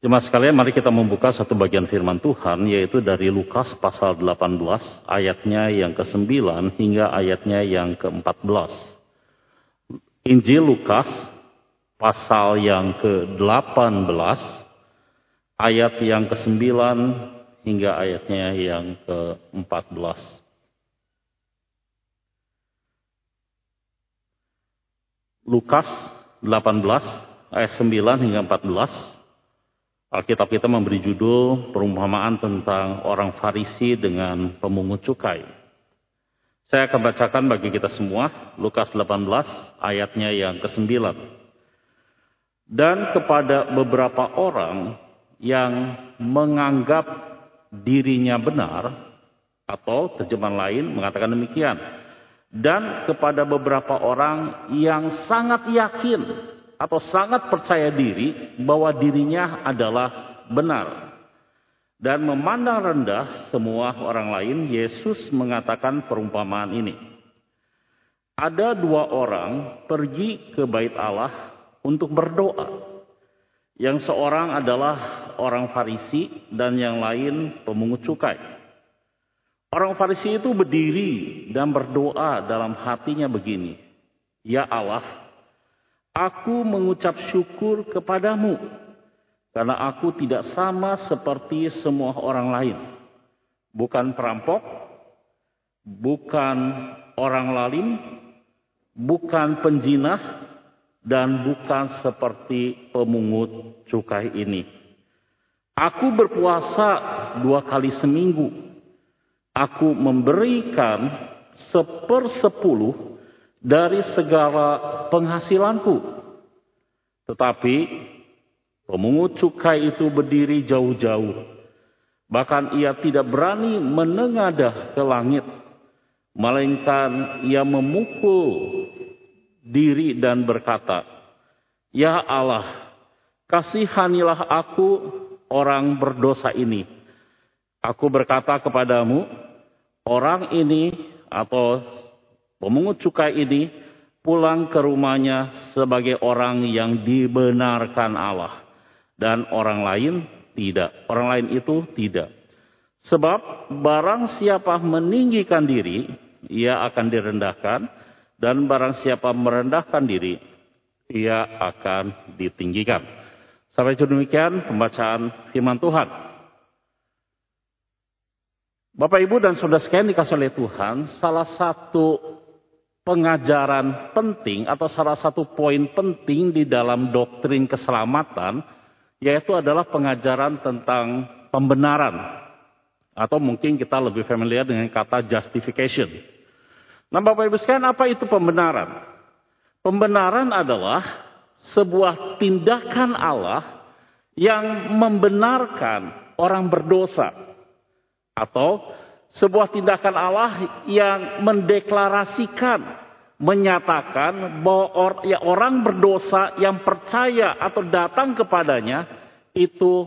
Jemaah sekalian, mari kita membuka satu bagian firman Tuhan, yaitu dari Lukas pasal 18, ayatnya yang ke-9 hingga ayatnya yang ke-14. Injil Lukas pasal yang ke-18, ayat yang ke-9 hingga ayatnya yang ke-14. Lukas 18 ayat 9 hingga 14 Alkitab kita memberi judul perumpamaan tentang orang Farisi dengan pemungut cukai. Saya akan bacakan bagi kita semua Lukas 18 ayatnya yang ke-9. Dan kepada beberapa orang yang menganggap dirinya benar atau terjemahan lain mengatakan demikian. Dan kepada beberapa orang yang sangat yakin atau sangat percaya diri bahwa dirinya adalah benar. Dan memandang rendah semua orang lain, Yesus mengatakan perumpamaan ini. Ada dua orang pergi ke bait Allah untuk berdoa. Yang seorang adalah orang Farisi dan yang lain pemungut cukai. Orang Farisi itu berdiri dan berdoa dalam hatinya begini. Ya Allah, Aku mengucap syukur kepadamu karena aku tidak sama seperti semua orang lain. Bukan perampok, bukan orang lalim, bukan penjinah, dan bukan seperti pemungut cukai ini. Aku berpuasa dua kali seminggu. Aku memberikan sepersepuluh dari segala penghasilanku. Tetapi pemungut cukai itu berdiri jauh-jauh. Bahkan ia tidak berani menengadah ke langit. Melainkan ia memukul diri dan berkata, Ya Allah, kasihanilah aku orang berdosa ini. Aku berkata kepadamu, orang ini atau Pemungut cukai ini pulang ke rumahnya sebagai orang yang dibenarkan Allah. Dan orang lain tidak. Orang lain itu tidak. Sebab barang siapa meninggikan diri, ia akan direndahkan. Dan barang siapa merendahkan diri, ia akan ditinggikan. Sampai demikian pembacaan firman Tuhan. Bapak Ibu dan Saudara sekalian dikasih oleh Tuhan, salah satu pengajaran penting atau salah satu poin penting di dalam doktrin keselamatan yaitu adalah pengajaran tentang pembenaran atau mungkin kita lebih familiar dengan kata justification. Nah, Bapak Ibu sekalian, apa itu pembenaran? Pembenaran adalah sebuah tindakan Allah yang membenarkan orang berdosa atau sebuah tindakan Allah yang mendeklarasikan, menyatakan bahwa or, ya, orang berdosa yang percaya atau datang kepadanya itu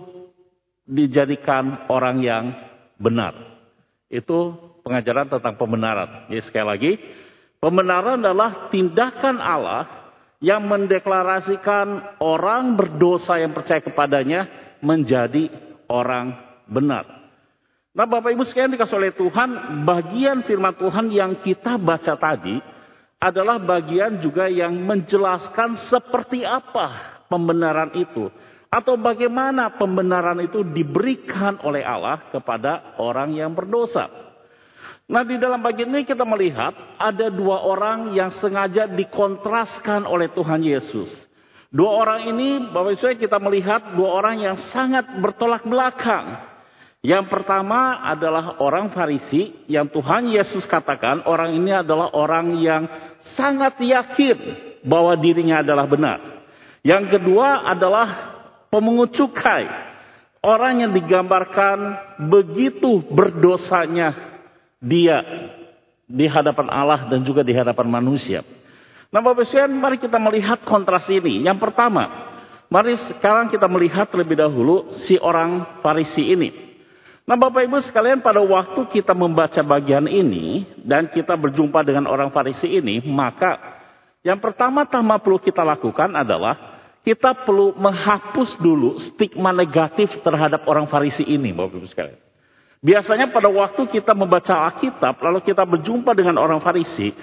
dijadikan orang yang benar. Itu pengajaran tentang pembenaran. Jadi sekali lagi, pembenaran adalah tindakan Allah yang mendeklarasikan orang berdosa yang percaya kepadanya menjadi orang benar. Nah Bapak Ibu sekalian dikasih oleh Tuhan, bagian firman Tuhan yang kita baca tadi adalah bagian juga yang menjelaskan seperti apa pembenaran itu. Atau bagaimana pembenaran itu diberikan oleh Allah kepada orang yang berdosa. Nah di dalam bagian ini kita melihat ada dua orang yang sengaja dikontraskan oleh Tuhan Yesus. Dua orang ini Bapak Ibu kita melihat dua orang yang sangat bertolak belakang. Yang pertama adalah orang Farisi yang Tuhan Yesus katakan orang ini adalah orang yang sangat yakin bahwa dirinya adalah benar. Yang kedua adalah pemungut cukai. Orang yang digambarkan begitu berdosanya dia di hadapan Allah dan juga di hadapan manusia. Nah Bapak Ibu mari kita melihat kontras ini. Yang pertama, mari sekarang kita melihat terlebih dahulu si orang Farisi ini. Nah Bapak Ibu sekalian pada waktu kita membaca bagian ini dan kita berjumpa dengan orang Farisi ini, maka yang pertama-tama perlu kita lakukan adalah kita perlu menghapus dulu stigma negatif terhadap orang Farisi ini, Bapak Ibu sekalian. Biasanya pada waktu kita membaca Alkitab, lalu kita berjumpa dengan orang Farisi,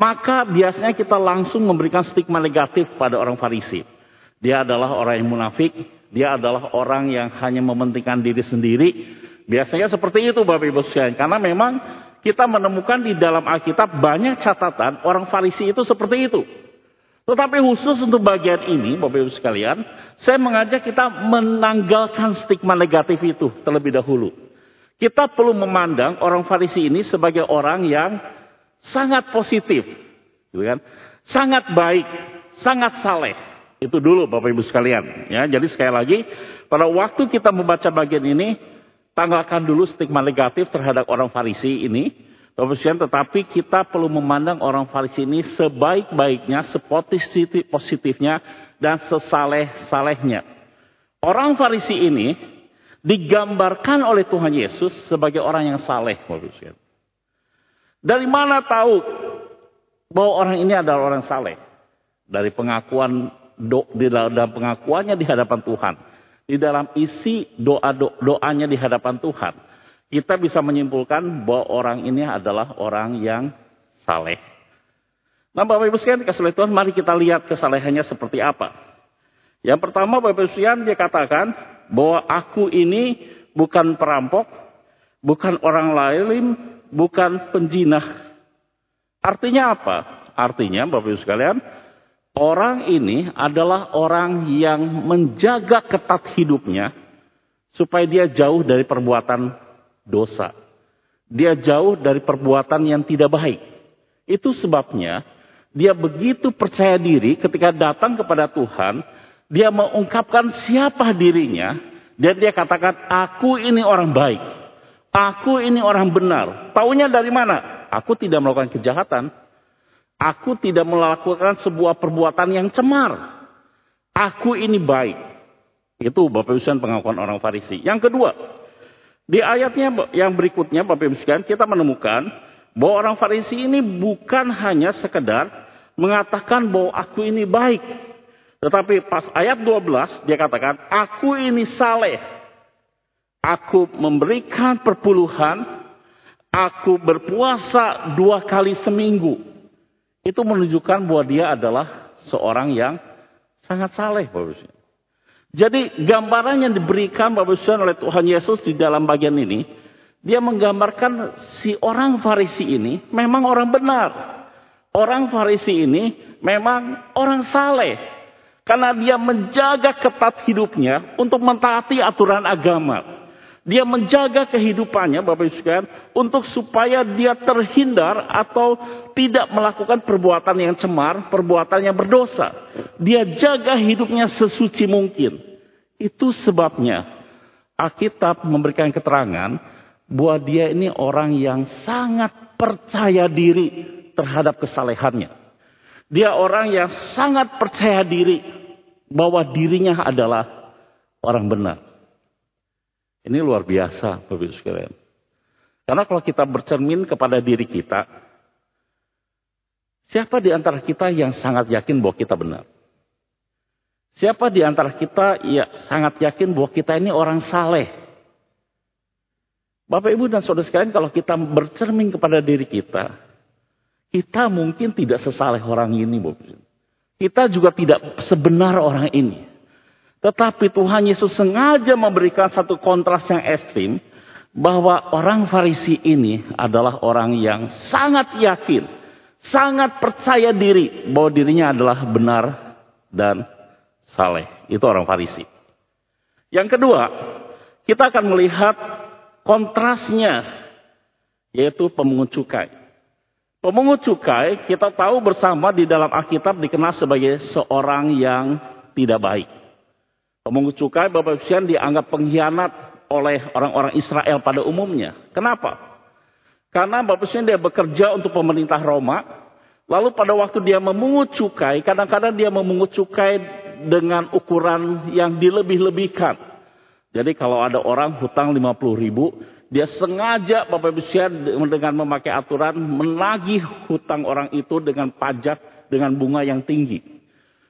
maka biasanya kita langsung memberikan stigma negatif pada orang Farisi. Dia adalah orang yang munafik, dia adalah orang yang hanya mementingkan diri sendiri. Biasanya seperti itu Bapak Ibu sekalian, karena memang kita menemukan di dalam Alkitab banyak catatan orang Farisi itu seperti itu. Tetapi khusus untuk bagian ini, Bapak Ibu sekalian, saya mengajak kita menanggalkan stigma negatif itu terlebih dahulu. Kita perlu memandang orang Farisi ini sebagai orang yang sangat positif, gitu kan? Sangat baik, sangat saleh. Itu dulu Bapak Ibu sekalian. Ya, jadi sekali lagi, pada waktu kita membaca bagian ini, tanggalkan dulu stigma negatif terhadap orang Farisi ini. Bapak Ibu tetapi kita perlu memandang orang Farisi ini sebaik-baiknya, sepositif positifnya, dan sesaleh-salehnya. Orang Farisi ini digambarkan oleh Tuhan Yesus sebagai orang yang saleh. Dari mana tahu bahwa orang ini adalah orang saleh? Dari pengakuan do, di dalam pengakuannya di hadapan Tuhan, di dalam isi doa do, doanya di hadapan Tuhan, kita bisa menyimpulkan bahwa orang ini adalah orang yang saleh. Nah, Bapak Ibu sekalian kasih Tuhan, mari kita lihat kesalehannya seperti apa. Yang pertama Bapak Ibu sekalian dia katakan bahwa aku ini bukan perampok, bukan orang lain, bukan penjinah. Artinya apa? Artinya Bapak Ibu sekalian, orang ini adalah orang yang menjaga ketat hidupnya supaya dia jauh dari perbuatan dosa. Dia jauh dari perbuatan yang tidak baik. Itu sebabnya dia begitu percaya diri ketika datang kepada Tuhan, dia mengungkapkan siapa dirinya dan dia katakan aku ini orang baik. Aku ini orang benar. Taunya dari mana? Aku tidak melakukan kejahatan. Aku tidak melakukan sebuah perbuatan yang cemar. Aku ini baik. Itu Bapak Ibu pengakuan orang Farisi. Yang kedua, di ayatnya yang berikutnya Bapak Ibu kita menemukan bahwa orang Farisi ini bukan hanya sekedar mengatakan bahwa aku ini baik, tetapi pas ayat 12 dia katakan, aku ini saleh. Aku memberikan perpuluhan, aku berpuasa dua kali seminggu. Itu menunjukkan bahwa dia adalah seorang yang sangat saleh. Jadi gambaran yang diberikan Bapak oleh Tuhan Yesus di dalam bagian ini, dia menggambarkan si orang Farisi ini memang orang benar. Orang Farisi ini memang orang saleh. Karena dia menjaga ketat hidupnya untuk mentaati aturan agama. Dia menjaga kehidupannya Bapak Ibu sekalian untuk supaya dia terhindar atau tidak melakukan perbuatan yang cemar, perbuatan yang berdosa. Dia jaga hidupnya sesuci mungkin. Itu sebabnya Alkitab memberikan keterangan bahwa dia ini orang yang sangat percaya diri terhadap kesalehannya. Dia orang yang sangat percaya diri bahwa dirinya adalah orang benar. Ini luar biasa, Bapak Ibu sekalian. Karena kalau kita bercermin kepada diri kita, siapa di antara kita yang sangat yakin bahwa kita benar? Siapa di antara kita yang sangat yakin bahwa kita ini orang saleh? Bapak Ibu dan Saudara sekalian, kalau kita bercermin kepada diri kita, kita mungkin tidak sesaleh orang ini, Bapak Ibu. Kita juga tidak sebenar orang ini. Tetapi Tuhan Yesus sengaja memberikan satu kontras yang ekstrim. Bahwa orang Farisi ini adalah orang yang sangat yakin. Sangat percaya diri bahwa dirinya adalah benar dan saleh. Itu orang Farisi. Yang kedua, kita akan melihat kontrasnya. Yaitu pemungut cukai. Pemungut cukai kita tahu bersama di dalam Alkitab dikenal sebagai seorang yang tidak baik. Pemungut cukai Bapak Ibu dianggap pengkhianat oleh orang-orang Israel pada umumnya. Kenapa? Karena Bapak Ibu dia bekerja untuk pemerintah Roma. Lalu pada waktu dia memungut cukai, kadang-kadang dia memungut cukai dengan ukuran yang dilebih-lebihkan. Jadi kalau ada orang hutang 50 ribu, dia sengaja Bapak Ibu dengan memakai aturan menagih hutang orang itu dengan pajak dengan bunga yang tinggi.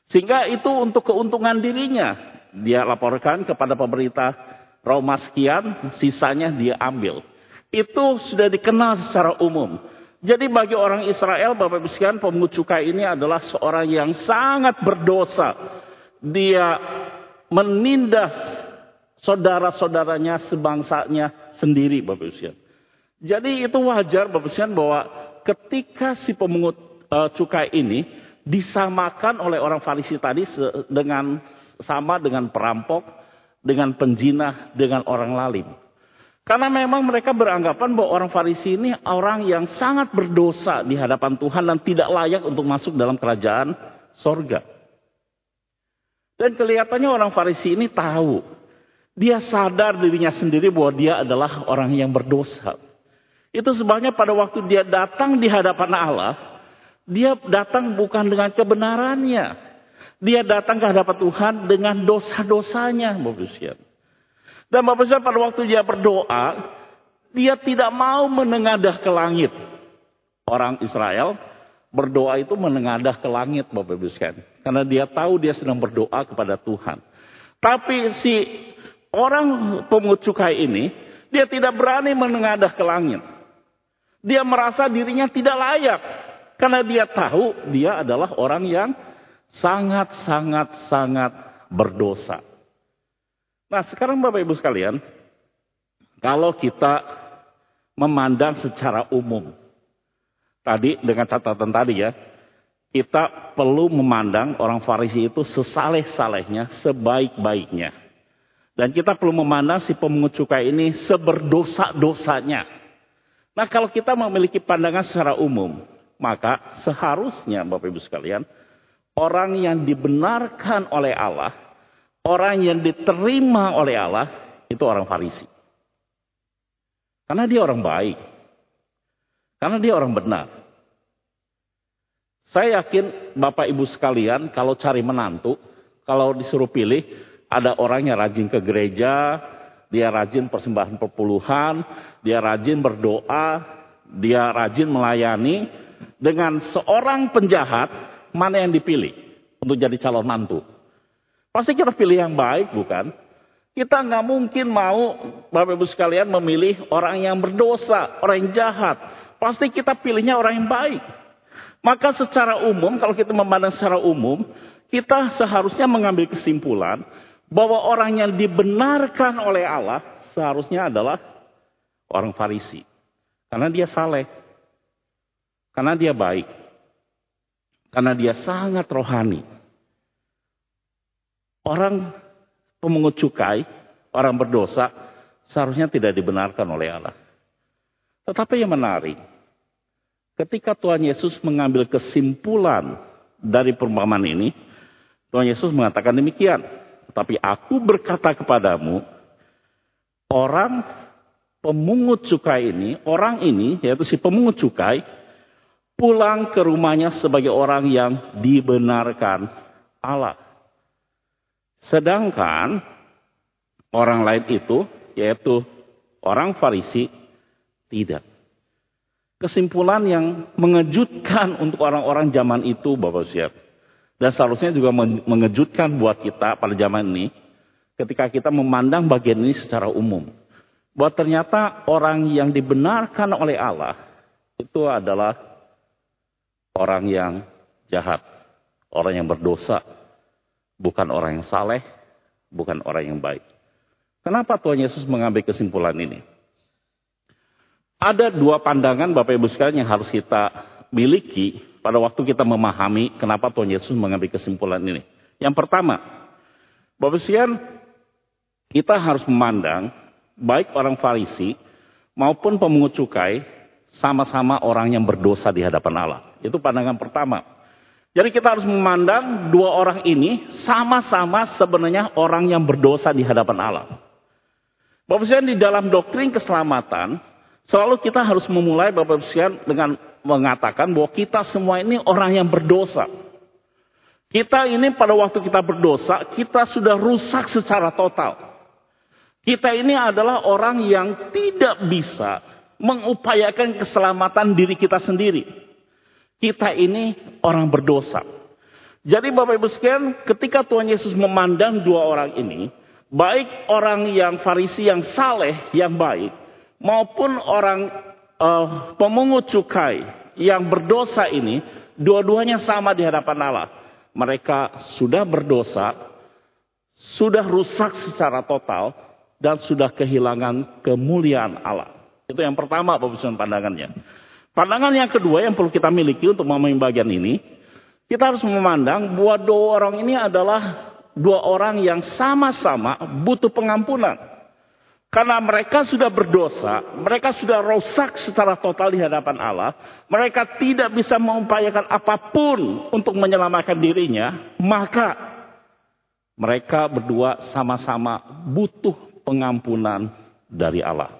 Sehingga itu untuk keuntungan dirinya. Dia laporkan kepada pemerintah Roma sekian, sisanya dia ambil. Itu sudah dikenal secara umum. Jadi bagi orang Israel, Bapak Ibu sekalian, pemungut cukai ini adalah seorang yang sangat berdosa. Dia menindas saudara-saudaranya sebangsanya sendiri, Bapak Ibu sekalian. Jadi itu wajar, Bapak Ibu sekalian, bahwa ketika si pemungut uh, cukai ini disamakan oleh orang Farisi tadi dengan sama dengan perampok, dengan penjinah, dengan orang lalim. Karena memang mereka beranggapan bahwa orang Farisi ini orang yang sangat berdosa di hadapan Tuhan dan tidak layak untuk masuk dalam kerajaan sorga. Dan kelihatannya orang Farisi ini tahu. Dia sadar dirinya sendiri bahwa dia adalah orang yang berdosa. Itu sebabnya pada waktu dia datang di hadapan Allah, dia datang bukan dengan kebenarannya. Dia datang ke hadapan Tuhan dengan dosa-dosanya, Bapak dan Bapak Ibu pada waktu dia berdoa, dia tidak mau menengadah ke langit. Orang Israel berdoa itu menengadah ke langit Bapak Ibu. Karena dia tahu dia sedang berdoa kepada Tuhan. Tapi si orang pemungut cukai ini, dia tidak berani menengadah ke langit. Dia merasa dirinya tidak layak. Karena dia tahu dia adalah orang yang sangat-sangat-sangat berdosa. Nah sekarang Bapak Ibu sekalian, kalau kita memandang secara umum, tadi dengan catatan tadi ya, kita perlu memandang orang Farisi itu sesaleh-salehnya, sebaik-baiknya. Dan kita perlu memandang si pemungut cukai ini seberdosa-dosanya. Nah kalau kita memiliki pandangan secara umum, maka seharusnya Bapak Ibu sekalian, orang yang dibenarkan oleh Allah orang yang diterima oleh Allah itu orang Farisi. Karena dia orang baik. Karena dia orang benar. Saya yakin Bapak Ibu sekalian kalau cari menantu, kalau disuruh pilih, ada orang yang rajin ke gereja, dia rajin persembahan perpuluhan, dia rajin berdoa, dia rajin melayani, dengan seorang penjahat, mana yang dipilih untuk jadi calon mantu? Pasti kita pilih yang baik, bukan? Kita nggak mungkin mau, Bapak Ibu sekalian, memilih orang yang berdosa, orang yang jahat. Pasti kita pilihnya orang yang baik. Maka secara umum, kalau kita memandang secara umum, kita seharusnya mengambil kesimpulan bahwa orang yang dibenarkan oleh Allah seharusnya adalah orang Farisi. Karena dia saleh. Karena dia baik. Karena dia sangat rohani. Orang pemungut cukai, orang berdosa, seharusnya tidak dibenarkan oleh Allah. Tetapi yang menarik, ketika Tuhan Yesus mengambil kesimpulan dari perumpamaan ini, Tuhan Yesus mengatakan demikian. Tapi aku berkata kepadamu, orang pemungut cukai ini, orang ini, yaitu si pemungut cukai, pulang ke rumahnya sebagai orang yang dibenarkan Allah. Sedangkan orang lain itu, yaitu orang Farisi, tidak. Kesimpulan yang mengejutkan untuk orang-orang zaman itu, Bapak siap. Dan seharusnya juga mengejutkan buat kita pada zaman ini, ketika kita memandang bagian ini secara umum. Bahwa ternyata orang yang dibenarkan oleh Allah, itu adalah orang yang jahat, orang yang berdosa, bukan orang yang saleh, bukan orang yang baik. Kenapa Tuhan Yesus mengambil kesimpulan ini? Ada dua pandangan Bapak Ibu sekalian yang harus kita miliki pada waktu kita memahami kenapa Tuhan Yesus mengambil kesimpulan ini. Yang pertama, Bapak Ibu sekalian, kita harus memandang baik orang Farisi maupun pemungut cukai sama-sama orang yang berdosa di hadapan Allah. Itu pandangan pertama. Jadi kita harus memandang dua orang ini sama-sama sebenarnya orang yang berdosa di hadapan Allah. Bapak di dalam doktrin keselamatan, selalu kita harus memulai Bapak dengan mengatakan bahwa kita semua ini orang yang berdosa. Kita ini pada waktu kita berdosa, kita sudah rusak secara total. Kita ini adalah orang yang tidak bisa mengupayakan keselamatan diri kita sendiri. Kita ini orang berdosa. Jadi Bapak Ibu sekalian, ketika Tuhan Yesus memandang dua orang ini, baik orang yang Farisi yang saleh, yang baik, maupun orang uh, pemungut cukai yang berdosa ini, dua-duanya sama di hadapan Allah. Mereka sudah berdosa, sudah rusak secara total, dan sudah kehilangan kemuliaan Allah. Itu yang pertama Ibu pandangannya. Pandangan yang kedua yang perlu kita miliki untuk memahami bagian ini, kita harus memandang bahwa dua orang ini adalah dua orang yang sama-sama butuh pengampunan. Karena mereka sudah berdosa, mereka sudah rusak secara total di hadapan Allah. Mereka tidak bisa mengupayakan apa pun untuk menyelamatkan dirinya. Maka mereka berdua sama-sama butuh pengampunan dari Allah.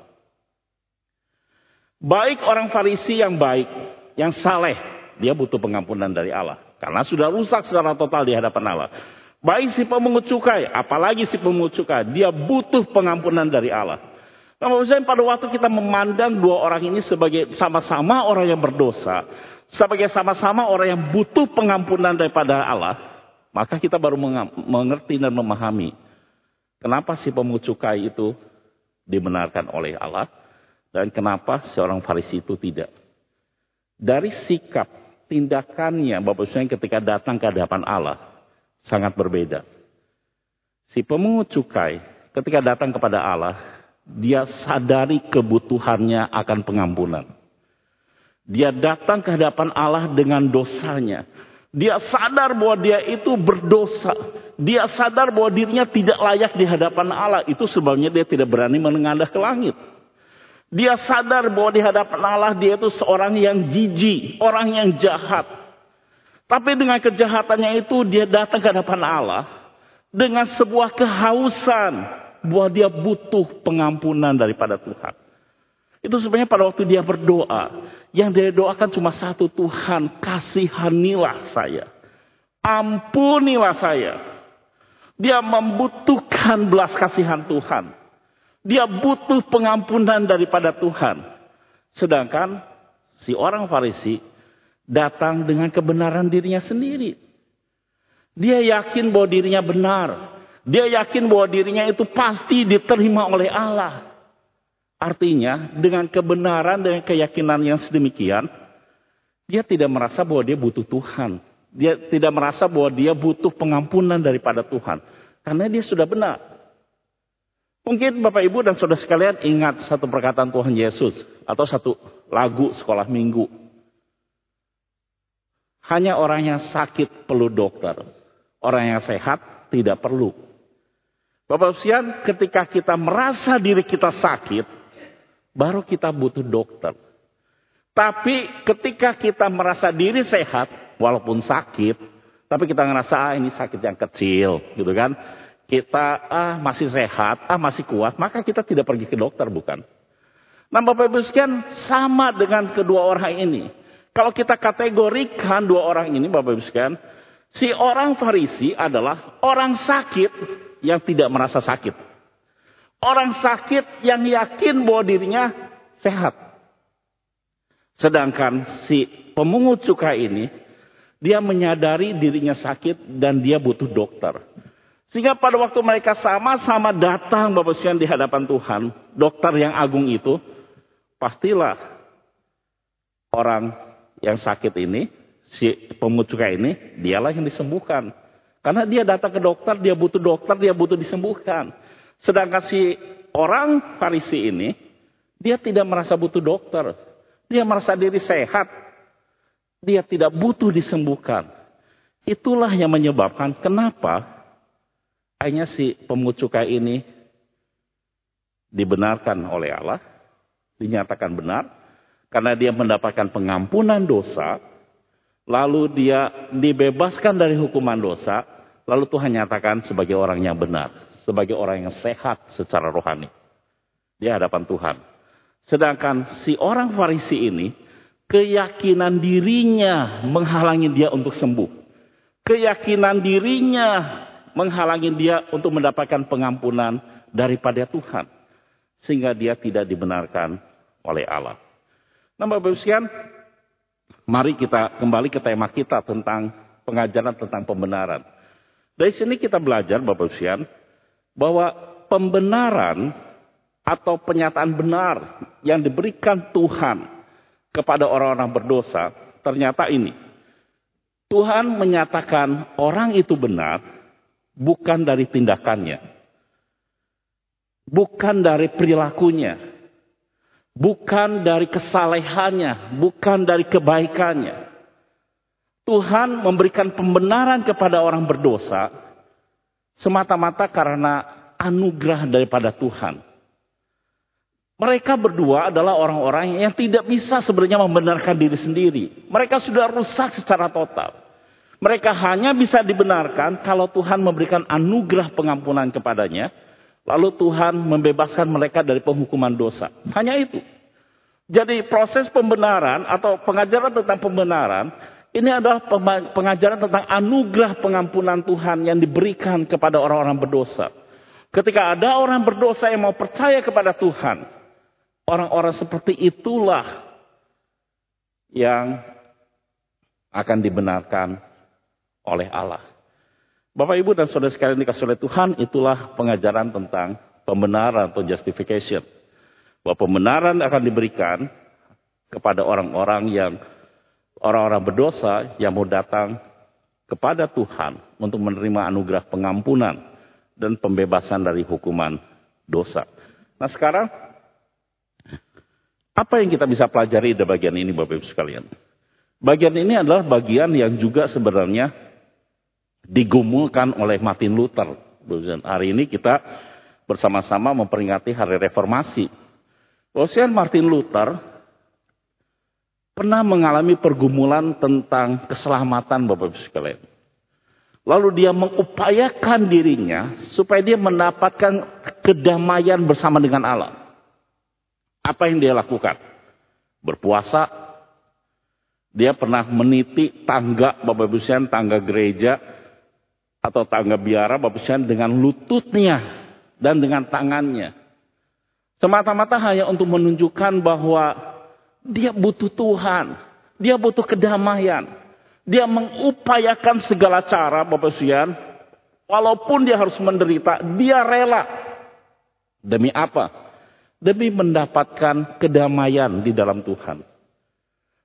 Baik orang Farisi yang baik, yang saleh, dia butuh pengampunan dari Allah. Karena sudah rusak secara total di hadapan Allah. Baik si pemungut cukai, apalagi si pemungut cukai, dia butuh pengampunan dari Allah. Nah, maksudnya pada waktu kita memandang dua orang ini sebagai sama-sama orang yang berdosa, sebagai sama-sama orang yang butuh pengampunan daripada Allah, maka kita baru mengerti dan memahami kenapa si pemungut cukai itu dibenarkan oleh Allah dan kenapa seorang Farisi itu tidak. Dari sikap tindakannya Bapak Ibu ketika datang ke hadapan Allah sangat berbeda. Si pemungut cukai ketika datang kepada Allah, dia sadari kebutuhannya akan pengampunan. Dia datang ke hadapan Allah dengan dosanya. Dia sadar bahwa dia itu berdosa. Dia sadar bahwa dirinya tidak layak di hadapan Allah. Itu sebabnya dia tidak berani menengadah ke langit. Dia sadar bahwa di hadapan Allah dia itu seorang yang jijik, orang yang jahat. Tapi dengan kejahatannya itu dia datang ke hadapan Allah dengan sebuah kehausan bahwa dia butuh pengampunan daripada Tuhan. Itu sebenarnya pada waktu dia berdoa, yang dia doakan cuma satu Tuhan, kasihanilah saya. Ampunilah saya. Dia membutuhkan belas kasihan Tuhan. Dia butuh pengampunan daripada Tuhan. Sedangkan si orang Farisi datang dengan kebenaran dirinya sendiri. Dia yakin bahwa dirinya benar. Dia yakin bahwa dirinya itu pasti diterima oleh Allah. Artinya dengan kebenaran dan keyakinan yang sedemikian, dia tidak merasa bahwa dia butuh Tuhan. Dia tidak merasa bahwa dia butuh pengampunan daripada Tuhan. Karena dia sudah benar. Mungkin Bapak Ibu dan Saudara sekalian ingat satu perkataan Tuhan Yesus atau satu lagu sekolah minggu. Hanya orang yang sakit perlu dokter. Orang yang sehat tidak perlu. Bapak Ibu ketika kita merasa diri kita sakit, baru kita butuh dokter. Tapi ketika kita merasa diri sehat, walaupun sakit, tapi kita ngerasa ah, ini sakit yang kecil, gitu kan? Kita ah masih sehat, ah masih kuat, maka kita tidak pergi ke dokter bukan? Nah Bapak Ibu sekalian sama dengan kedua orang ini. Kalau kita kategorikan dua orang ini Bapak Ibu sekalian, si orang Farisi adalah orang sakit yang tidak merasa sakit. Orang sakit yang yakin bahwa dirinya sehat. Sedangkan si pemungut cukai ini, dia menyadari dirinya sakit dan dia butuh dokter. Sehingga pada waktu mereka sama-sama datang Bapak Sekalian di hadapan Tuhan, dokter yang agung itu, pastilah orang yang sakit ini, si pemungut ini, dialah yang disembuhkan. Karena dia datang ke dokter, dia butuh dokter, dia butuh disembuhkan. Sedangkan si orang Farisi ini, dia tidak merasa butuh dokter. Dia merasa diri sehat. Dia tidak butuh disembuhkan. Itulah yang menyebabkan kenapa Akhirnya si pemungut cukai ini dibenarkan oleh Allah, dinyatakan benar, karena dia mendapatkan pengampunan dosa, lalu dia dibebaskan dari hukuman dosa, lalu Tuhan nyatakan sebagai orang yang benar, sebagai orang yang sehat secara rohani di hadapan Tuhan. Sedangkan si orang Farisi ini, keyakinan dirinya menghalangi dia untuk sembuh. Keyakinan dirinya menghalangi dia untuk mendapatkan pengampunan daripada Tuhan. Sehingga dia tidak dibenarkan oleh Allah. Nah Bapak Ibu mari kita kembali ke tema kita tentang pengajaran tentang pembenaran. Dari sini kita belajar Bapak Ibu bahwa pembenaran atau penyataan benar yang diberikan Tuhan kepada orang-orang berdosa ternyata ini. Tuhan menyatakan orang itu benar bukan dari tindakannya. Bukan dari perilakunya. Bukan dari kesalehannya, bukan dari kebaikannya. Tuhan memberikan pembenaran kepada orang berdosa semata-mata karena anugerah daripada Tuhan. Mereka berdua adalah orang-orang yang tidak bisa sebenarnya membenarkan diri sendiri. Mereka sudah rusak secara total. Mereka hanya bisa dibenarkan kalau Tuhan memberikan anugerah pengampunan kepadanya. Lalu Tuhan membebaskan mereka dari penghukuman dosa. Hanya itu. Jadi proses pembenaran atau pengajaran tentang pembenaran ini adalah pengajaran tentang anugerah pengampunan Tuhan yang diberikan kepada orang-orang berdosa. Ketika ada orang berdosa yang mau percaya kepada Tuhan, Orang-orang seperti itulah yang akan dibenarkan oleh Allah. Bapak Ibu dan Saudara sekalian dikasih oleh Tuhan, itulah pengajaran tentang pembenaran atau justification. Bahwa pembenaran akan diberikan kepada orang-orang yang orang-orang berdosa yang mau datang kepada Tuhan untuk menerima anugerah pengampunan dan pembebasan dari hukuman dosa. Nah sekarang apa yang kita bisa pelajari dari bagian ini Bapak Ibu sekalian? Bagian ini adalah bagian yang juga sebenarnya digumulkan oleh Martin Luther. Hari ini kita bersama-sama memperingati Hari Reformasi. Bahwasanya Martin Luther pernah mengalami pergumulan tentang keselamatan Bapak Ibu sekalian. Lalu dia mengupayakan dirinya supaya dia mendapatkan kedamaian bersama dengan Allah. Apa yang dia lakukan? Berpuasa. Dia pernah meniti tangga Bapak Ibu Sian, tangga gereja atau tangga biara Bapak Sian dengan lututnya dan dengan tangannya. Semata-mata hanya untuk menunjukkan bahwa dia butuh Tuhan. Dia butuh kedamaian. Dia mengupayakan segala cara Bapak Sian. Walaupun dia harus menderita, dia rela. Demi apa? demi mendapatkan kedamaian di dalam Tuhan.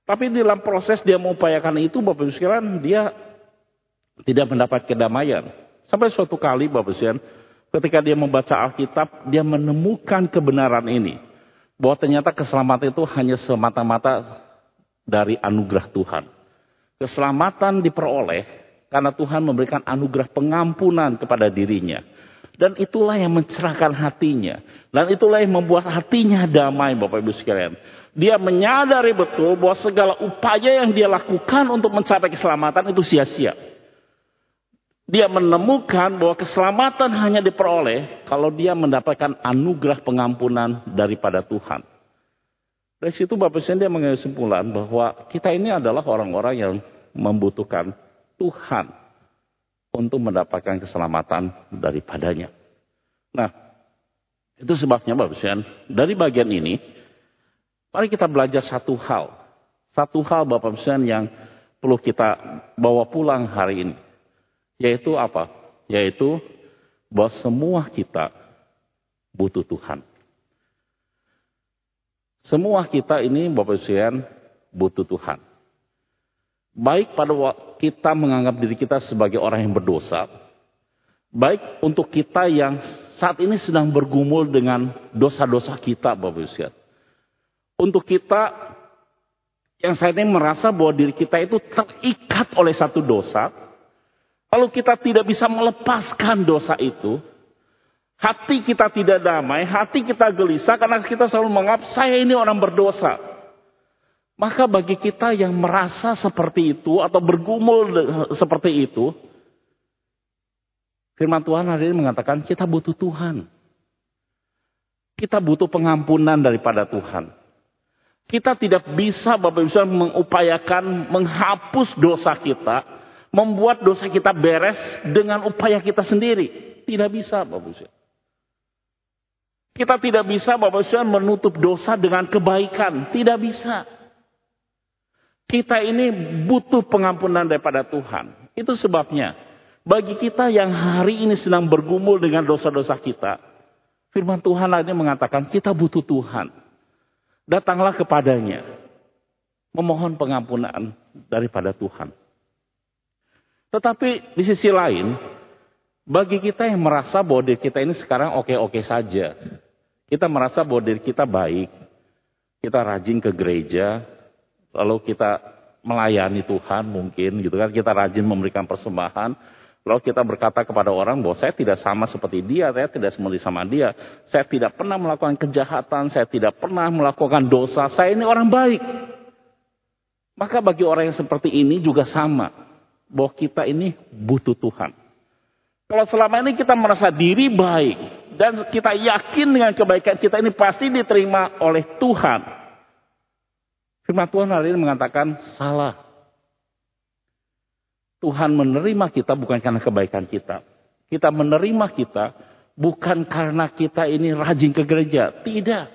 Tapi dalam proses dia mengupayakan itu, Bapak sekalian, dia tidak mendapat kedamaian. Sampai suatu kali, Bapak sekalian, ketika dia membaca Alkitab, dia menemukan kebenaran ini. Bahwa ternyata keselamatan itu hanya semata-mata dari anugerah Tuhan. Keselamatan diperoleh karena Tuhan memberikan anugerah pengampunan kepada dirinya. Dan itulah yang mencerahkan hatinya. Dan itulah yang membuat hatinya damai Bapak Ibu sekalian. Dia menyadari betul bahwa segala upaya yang dia lakukan untuk mencapai keselamatan itu sia-sia. Dia menemukan bahwa keselamatan hanya diperoleh kalau dia mendapatkan anugerah pengampunan daripada Tuhan. Dari situ Bapak Ibu dia mengambil kesimpulan bahwa kita ini adalah orang-orang yang membutuhkan Tuhan untuk mendapatkan keselamatan daripadanya. Nah, itu sebabnya Bapak Ibu dari bagian ini, mari kita belajar satu hal. Satu hal Bapak Ibu yang perlu kita bawa pulang hari ini. Yaitu apa? Yaitu bahwa semua kita butuh Tuhan. Semua kita ini Bapak Ibu butuh Tuhan. Baik pada kita menganggap diri kita sebagai orang yang berdosa, baik untuk kita yang saat ini sedang bergumul dengan dosa-dosa kita, Bapak Ibu Untuk kita yang saat ini merasa bahwa diri kita itu terikat oleh satu dosa, lalu kita tidak bisa melepaskan dosa itu, hati kita tidak damai, hati kita gelisah karena kita selalu menganggap saya ini orang berdosa. Maka bagi kita yang merasa seperti itu atau bergumul seperti itu, firman Tuhan hari ini mengatakan kita butuh Tuhan. Kita butuh pengampunan daripada Tuhan. Kita tidak bisa Bapak Ibu mengupayakan menghapus dosa kita, membuat dosa kita beres dengan upaya kita sendiri. Tidak bisa Bapak Ibu Kita tidak bisa Bapak Ibu menutup dosa dengan kebaikan. Tidak bisa. Kita ini butuh pengampunan daripada Tuhan. Itu sebabnya bagi kita yang hari ini sedang bergumul dengan dosa-dosa kita, firman Tuhan lainnya mengatakan kita butuh Tuhan. Datanglah kepadanya, memohon pengampunan daripada Tuhan. Tetapi di sisi lain, bagi kita yang merasa bahwa diri kita ini sekarang oke-oke saja, kita merasa bahwa diri kita baik, kita rajin ke gereja, lalu kita melayani Tuhan mungkin gitu kan, kita rajin memberikan persembahan, Lalu kita berkata kepada orang bahwa saya tidak sama seperti dia, saya tidak seperti sama dia. Saya tidak pernah melakukan kejahatan, saya tidak pernah melakukan dosa, saya ini orang baik. Maka bagi orang yang seperti ini juga sama. Bahwa kita ini butuh Tuhan. Kalau selama ini kita merasa diri baik. Dan kita yakin dengan kebaikan kita ini pasti diterima oleh Tuhan. Firman Tuhan hari ini mengatakan salah. Tuhan menerima kita bukan karena kebaikan kita. Kita menerima kita bukan karena kita ini rajin ke gereja. Tidak.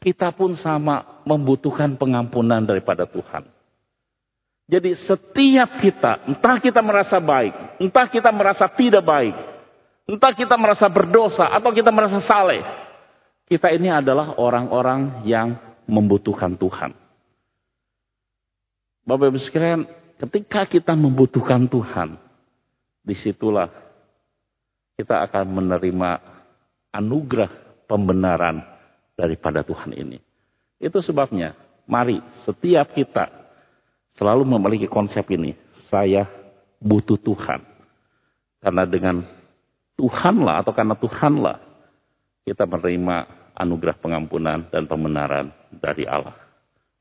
Kita pun sama membutuhkan pengampunan daripada Tuhan. Jadi setiap kita, entah kita merasa baik, entah kita merasa tidak baik, entah kita merasa berdosa atau kita merasa saleh, kita ini adalah orang-orang yang membutuhkan Tuhan. Bapak Ibu sekalian, Ketika kita membutuhkan Tuhan, di situlah kita akan menerima anugerah pembenaran daripada Tuhan ini. Itu sebabnya, mari setiap kita selalu memiliki konsep ini. Saya butuh Tuhan. Karena dengan Tuhanlah atau karena Tuhanlah kita menerima anugerah pengampunan dan pembenaran dari Allah.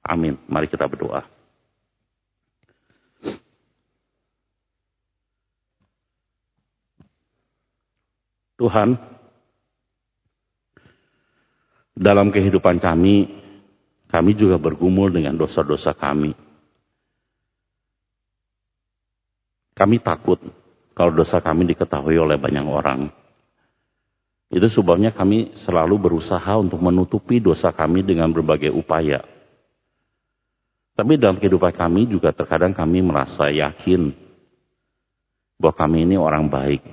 Amin. Mari kita berdoa. Tuhan, dalam kehidupan kami, kami juga bergumul dengan dosa-dosa kami. Kami takut kalau dosa kami diketahui oleh banyak orang. Itu sebabnya kami selalu berusaha untuk menutupi dosa kami dengan berbagai upaya. Tapi dalam kehidupan kami juga terkadang kami merasa yakin bahwa kami ini orang baik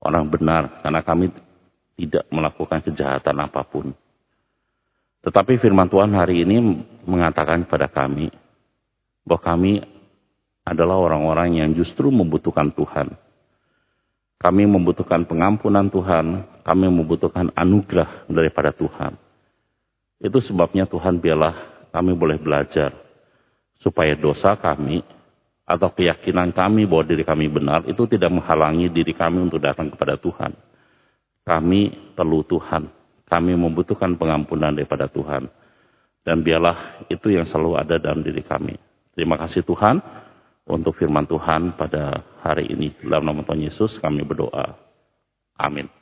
orang benar karena kami tidak melakukan kejahatan apa pun. Tetapi firman Tuhan hari ini mengatakan kepada kami bahwa kami adalah orang-orang yang justru membutuhkan Tuhan. Kami membutuhkan pengampunan Tuhan, kami membutuhkan anugerah daripada Tuhan. Itu sebabnya Tuhan biarlah kami boleh belajar supaya dosa kami atau keyakinan kami bahwa diri kami benar itu tidak menghalangi diri kami untuk datang kepada Tuhan. Kami perlu Tuhan. Kami membutuhkan pengampunan daripada Tuhan. Dan biarlah itu yang selalu ada dalam diri kami. Terima kasih Tuhan untuk firman Tuhan pada hari ini. Dalam nama Tuhan Yesus kami berdoa. Amin.